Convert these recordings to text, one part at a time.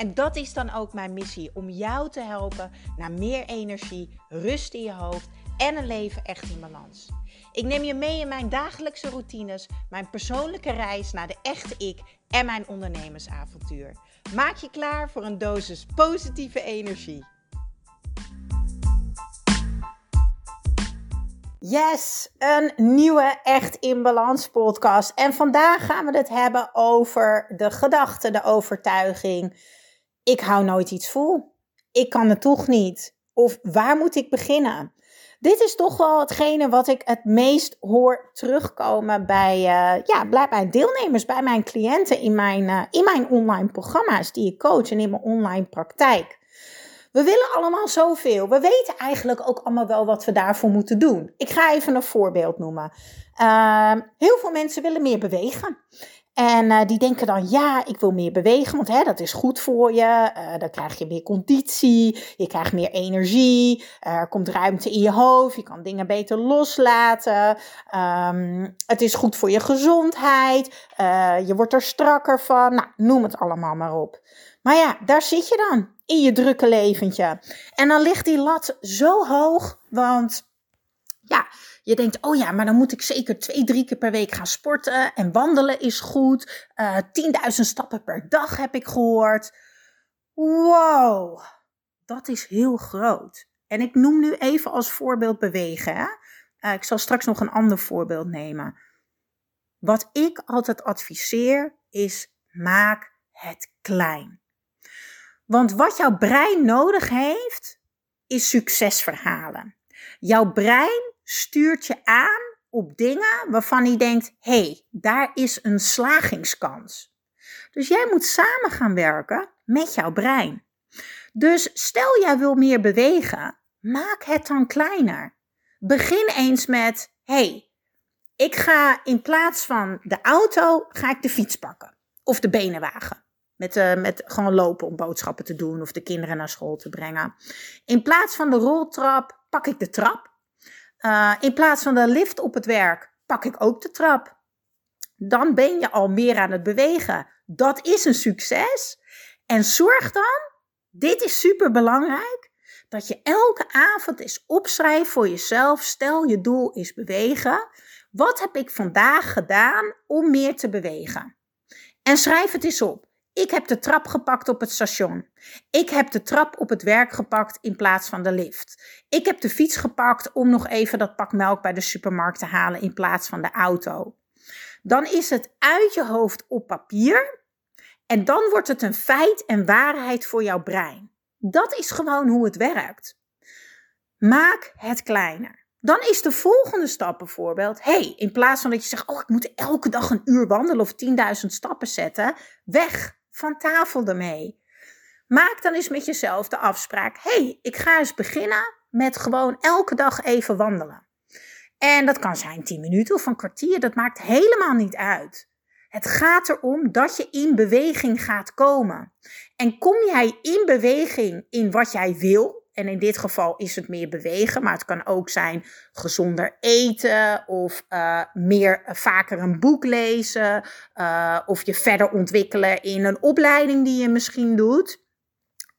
En dat is dan ook mijn missie: om jou te helpen naar meer energie, rust in je hoofd en een leven echt in balans. Ik neem je mee in mijn dagelijkse routines, mijn persoonlijke reis naar de echte ik en mijn ondernemersavontuur. Maak je klaar voor een dosis positieve energie. Yes, een nieuwe Echt in Balans podcast. En vandaag gaan we het hebben over de gedachte, de overtuiging. Ik hou nooit iets vol. Ik kan het toch niet. Of waar moet ik beginnen? Dit is toch wel hetgene wat ik het meest hoor terugkomen bij, uh, ja, bij mijn deelnemers, bij mijn cliënten in mijn, uh, in mijn online programma's die ik coach en in mijn online praktijk. We willen allemaal zoveel. We weten eigenlijk ook allemaal wel wat we daarvoor moeten doen. Ik ga even een voorbeeld noemen. Uh, heel veel mensen willen meer bewegen. En uh, die denken dan, ja, ik wil meer bewegen, want hè, dat is goed voor je. Uh, dan krijg je meer conditie, je krijgt meer energie, er komt ruimte in je hoofd, je kan dingen beter loslaten. Um, het is goed voor je gezondheid, uh, je wordt er strakker van. Nou, noem het allemaal maar op. Maar ja, daar zit je dan in je drukke leventje. En dan ligt die lat zo hoog, want ja, je denkt, oh ja, maar dan moet ik zeker twee, drie keer per week gaan sporten. En wandelen is goed. Uh, eh, 10.000 stappen per dag heb ik gehoord. Wow, dat is heel groot. En ik noem nu even als voorbeeld bewegen. Hè? Uh, ik zal straks nog een ander voorbeeld nemen. Wat ik altijd adviseer is: maak het klein. Want wat jouw brein nodig heeft, is succesverhalen. Jouw brein stuurt je aan op dingen waarvan hij denkt: hé, hey, daar is een slagingskans. Dus jij moet samen gaan werken met jouw brein. Dus stel jij wil meer bewegen, maak het dan kleiner. Begin eens met: hey, ik ga in plaats van de auto, ga ik de fiets pakken. Of de benenwagen. Met, uh, met gewoon lopen om boodschappen te doen of de kinderen naar school te brengen. In plaats van de roltrap pak ik de trap. Uh, in plaats van de lift op het werk pak ik ook de trap. Dan ben je al meer aan het bewegen. Dat is een succes. En zorg dan, dit is super belangrijk, dat je elke avond eens opschrijft voor jezelf. Stel je doel is bewegen. Wat heb ik vandaag gedaan om meer te bewegen? En schrijf het eens op. Ik heb de trap gepakt op het station. Ik heb de trap op het werk gepakt in plaats van de lift. Ik heb de fiets gepakt om nog even dat pak melk bij de supermarkt te halen in plaats van de auto. Dan is het uit je hoofd op papier en dan wordt het een feit en waarheid voor jouw brein. Dat is gewoon hoe het werkt. Maak het kleiner. Dan is de volgende stap bijvoorbeeld: hey, in plaats van dat je zegt, oh, ik moet elke dag een uur wandelen of 10.000 stappen zetten, weg van tafel ermee. Maak dan eens met jezelf de afspraak: hey, ik ga eens beginnen met gewoon elke dag even wandelen. En dat kan zijn 10 minuten of een kwartier, dat maakt helemaal niet uit. Het gaat erom dat je in beweging gaat komen. En kom jij in beweging in wat jij wil, en in dit geval is het meer bewegen, maar het kan ook zijn gezonder eten of uh, meer uh, vaker een boek lezen uh, of je verder ontwikkelen in een opleiding die je misschien doet.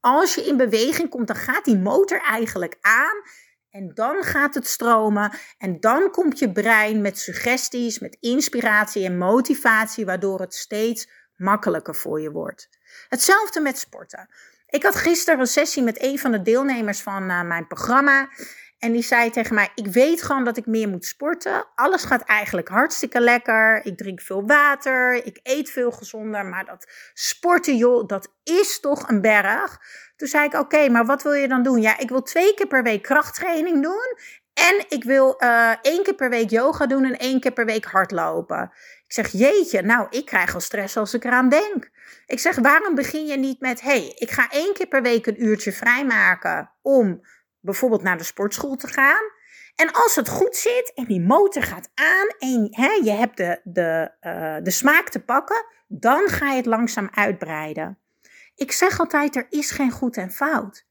Als je in beweging komt, dan gaat die motor eigenlijk aan en dan gaat het stromen en dan komt je brein met suggesties, met inspiratie en motivatie, waardoor het steeds makkelijker voor je wordt. Hetzelfde met sporten. Ik had gisteren een sessie met een van de deelnemers van uh, mijn programma. En die zei tegen mij: Ik weet gewoon dat ik meer moet sporten. Alles gaat eigenlijk hartstikke lekker. Ik drink veel water. Ik eet veel gezonder. Maar dat sporten, joh, dat is toch een berg. Toen zei ik: Oké, maar wat wil je dan doen? Ja, ik wil twee keer per week krachttraining doen. En ik wil uh, één keer per week yoga doen en één keer per week hardlopen. Ik zeg, jeetje, nou, ik krijg al stress als ik eraan denk. Ik zeg, waarom begin je niet met, hey, ik ga één keer per week een uurtje vrijmaken om bijvoorbeeld naar de sportschool te gaan. En als het goed zit en die motor gaat aan en hè, je hebt de, de, uh, de smaak te pakken, dan ga je het langzaam uitbreiden. Ik zeg altijd, er is geen goed en fout.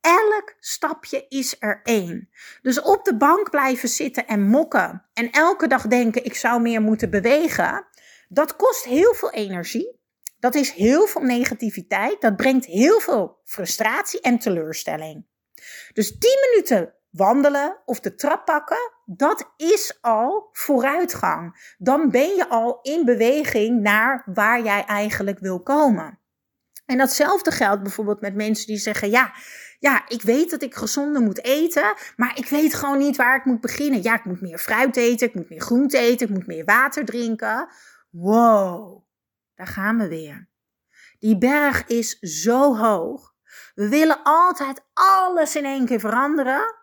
Elk stapje is er één. Dus op de bank blijven zitten en mokken en elke dag denken ik zou meer moeten bewegen, dat kost heel veel energie. Dat is heel veel negativiteit. Dat brengt heel veel frustratie en teleurstelling. Dus 10 minuten wandelen of de trap pakken, dat is al vooruitgang. Dan ben je al in beweging naar waar jij eigenlijk wil komen. En datzelfde geldt bijvoorbeeld met mensen die zeggen: Ja, ja, ik weet dat ik gezonder moet eten, maar ik weet gewoon niet waar ik moet beginnen. Ja, ik moet meer fruit eten, ik moet meer groente eten, ik moet meer water drinken. Wow, daar gaan we weer. Die berg is zo hoog. We willen altijd alles in één keer veranderen.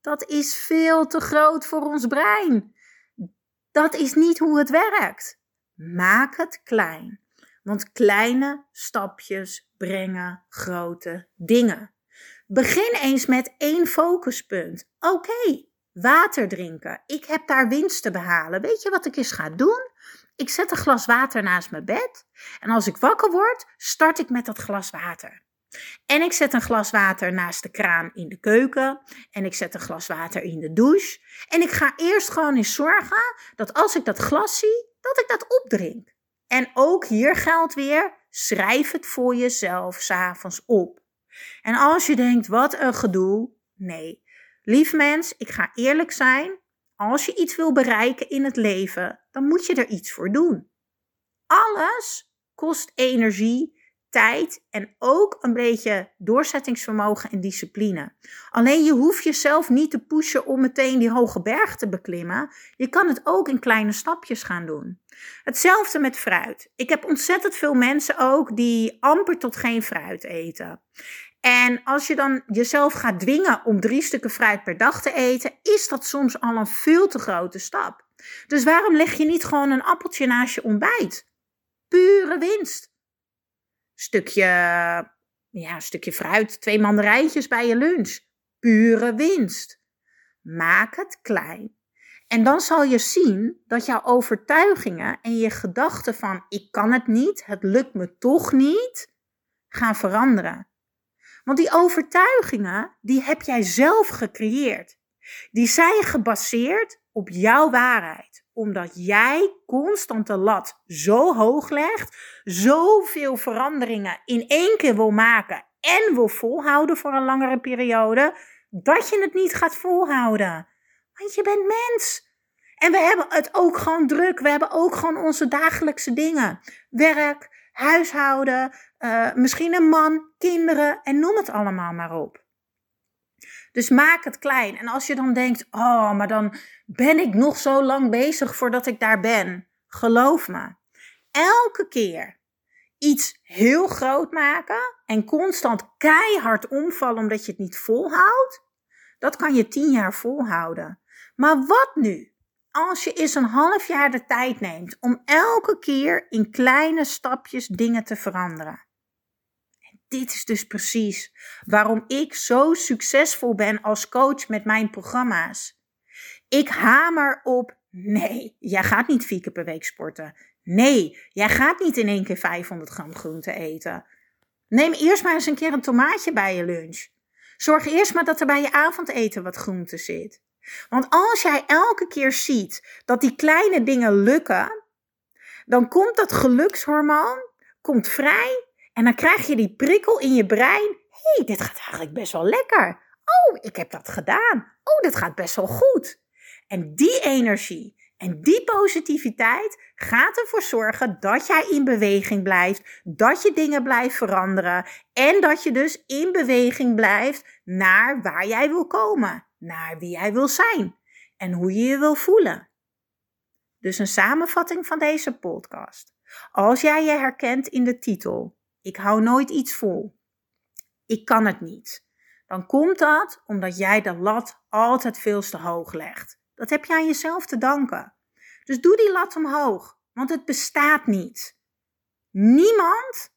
Dat is veel te groot voor ons brein. Dat is niet hoe het werkt. Maak het klein. Want kleine stapjes brengen grote dingen. Begin eens met één focuspunt. Oké, water drinken. Ik heb daar winst te behalen. Weet je wat ik eens ga doen? Ik zet een glas water naast mijn bed. En als ik wakker word, start ik met dat glas water. En ik zet een glas water naast de kraan in de keuken. En ik zet een glas water in de douche. En ik ga eerst gewoon eens zorgen dat als ik dat glas zie, dat ik dat opdrink. En ook hier geldt weer, schrijf het voor jezelf s'avonds op. En als je denkt, wat een gedoe, nee. Lief mens, ik ga eerlijk zijn. Als je iets wil bereiken in het leven, dan moet je er iets voor doen. Alles kost energie, tijd en ook een beetje doorzettingsvermogen en discipline. Alleen je hoeft jezelf niet te pushen om meteen die hoge berg te beklimmen. Je kan het ook in kleine stapjes gaan doen. Hetzelfde met fruit. Ik heb ontzettend veel mensen ook die amper tot geen fruit eten. En als je dan jezelf gaat dwingen om drie stukken fruit per dag te eten, is dat soms al een veel te grote stap. Dus waarom leg je niet gewoon een appeltje naast je ontbijt? Pure winst. Stukje, ja, stukje fruit, twee mandarijntjes bij je lunch. Pure winst. Maak het klein. En dan zal je zien dat jouw overtuigingen en je gedachten van ik kan het niet, het lukt me toch niet, gaan veranderen. Want die overtuigingen, die heb jij zelf gecreëerd. Die zijn gebaseerd op jouw waarheid. Omdat jij constant de lat zo hoog legt, zoveel veranderingen in één keer wil maken en wil volhouden voor een langere periode, dat je het niet gaat volhouden. Want je bent mens. En we hebben het ook gewoon druk. We hebben ook gewoon onze dagelijkse dingen. Werk, huishouden, uh, misschien een man, kinderen en noem het allemaal maar op. Dus maak het klein. En als je dan denkt, oh, maar dan ben ik nog zo lang bezig voordat ik daar ben. Geloof me, elke keer iets heel groot maken en constant keihard omvallen omdat je het niet volhoudt, dat kan je tien jaar volhouden. Maar wat nu? Als je eens een half jaar de tijd neemt om elke keer in kleine stapjes dingen te veranderen dit is dus precies waarom ik zo succesvol ben als coach met mijn programma's. Ik hamer op, nee, jij gaat niet vier keer per week sporten. Nee, jij gaat niet in één keer 500 gram groente eten. Neem eerst maar eens een keer een tomaatje bij je lunch. Zorg eerst maar dat er bij je avondeten wat groente zit. Want als jij elke keer ziet dat die kleine dingen lukken, dan komt dat gelukshormoon komt vrij en dan krijg je die prikkel in je brein. Hé, hey, dit gaat eigenlijk best wel lekker. Oh, ik heb dat gedaan. Oh, dit gaat best wel goed. En die energie en die positiviteit gaat ervoor zorgen dat jij in beweging blijft, dat je dingen blijft veranderen en dat je dus in beweging blijft naar waar jij wil komen, naar wie jij wil zijn en hoe je je wil voelen. Dus een samenvatting van deze podcast. Als jij je herkent in de titel, ik hou nooit iets vol. Ik kan het niet. Dan komt dat omdat jij de lat altijd veel te hoog legt. Dat heb je aan jezelf te danken. Dus doe die lat omhoog, want het bestaat niet. Niemand,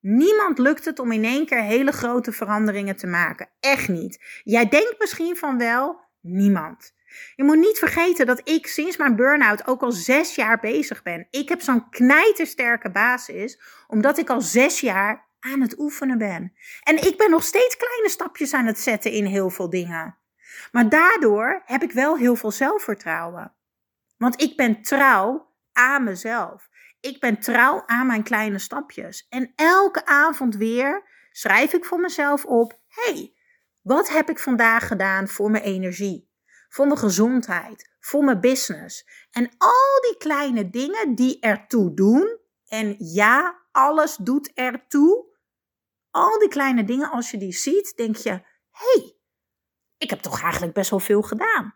niemand lukt het om in één keer hele grote veranderingen te maken. Echt niet. Jij denkt misschien van wel, niemand. Je moet niet vergeten dat ik sinds mijn burn-out ook al zes jaar bezig ben. Ik heb zo'n knijtersterke basis, omdat ik al zes jaar aan het oefenen ben. En ik ben nog steeds kleine stapjes aan het zetten in heel veel dingen. Maar daardoor heb ik wel heel veel zelfvertrouwen. Want ik ben trouw aan mezelf. Ik ben trouw aan mijn kleine stapjes. En elke avond weer schrijf ik voor mezelf op: hey, wat heb ik vandaag gedaan voor mijn energie? Voor mijn gezondheid, voor mijn business. En al die kleine dingen die ertoe doen. En ja, alles doet ertoe. Al die kleine dingen, als je die ziet, denk je: hey, ik heb toch eigenlijk best wel veel gedaan.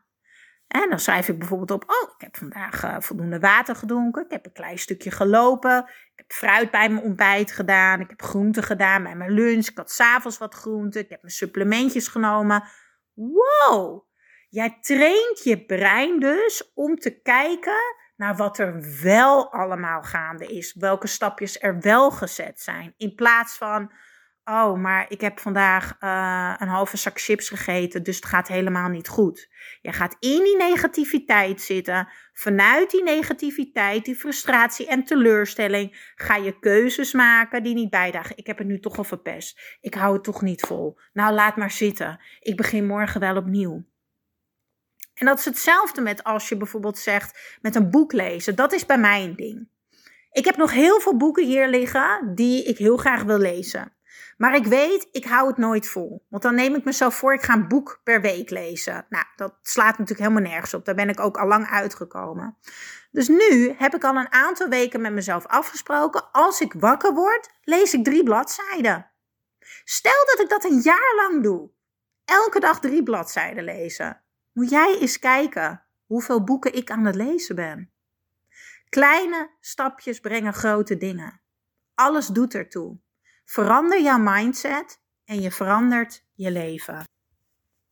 En dan schrijf ik bijvoorbeeld op: Oh, ik heb vandaag uh, voldoende water gedronken. Ik heb een klein stukje gelopen. Ik heb fruit bij mijn ontbijt gedaan. Ik heb groenten gedaan bij mijn lunch. Ik had s'avonds wat groenten. Ik heb mijn supplementjes genomen. Wow! Jij traint je brein dus om te kijken naar wat er wel allemaal gaande is. Welke stapjes er wel gezet zijn. In plaats van Oh, maar ik heb vandaag uh, een halve zak chips gegeten, dus het gaat helemaal niet goed. Je gaat in die negativiteit zitten. Vanuit die negativiteit, die frustratie en teleurstelling ga je keuzes maken die niet bijdragen. Ik heb het nu toch al verpest. Ik hou het toch niet vol. Nou, laat maar zitten. Ik begin morgen wel opnieuw. En dat is hetzelfde met als je bijvoorbeeld zegt met een boek lezen. Dat is bij mij een ding. Ik heb nog heel veel boeken hier liggen die ik heel graag wil lezen. Maar ik weet, ik hou het nooit vol. Want dan neem ik mezelf voor, ik ga een boek per week lezen. Nou, dat slaat natuurlijk helemaal nergens op. Daar ben ik ook al lang uitgekomen. Dus nu heb ik al een aantal weken met mezelf afgesproken. Als ik wakker word, lees ik drie bladzijden. Stel dat ik dat een jaar lang doe. Elke dag drie bladzijden lezen. Moet jij eens kijken hoeveel boeken ik aan het lezen ben. Kleine stapjes brengen grote dingen. Alles doet ertoe. Verander jouw mindset en je verandert je leven.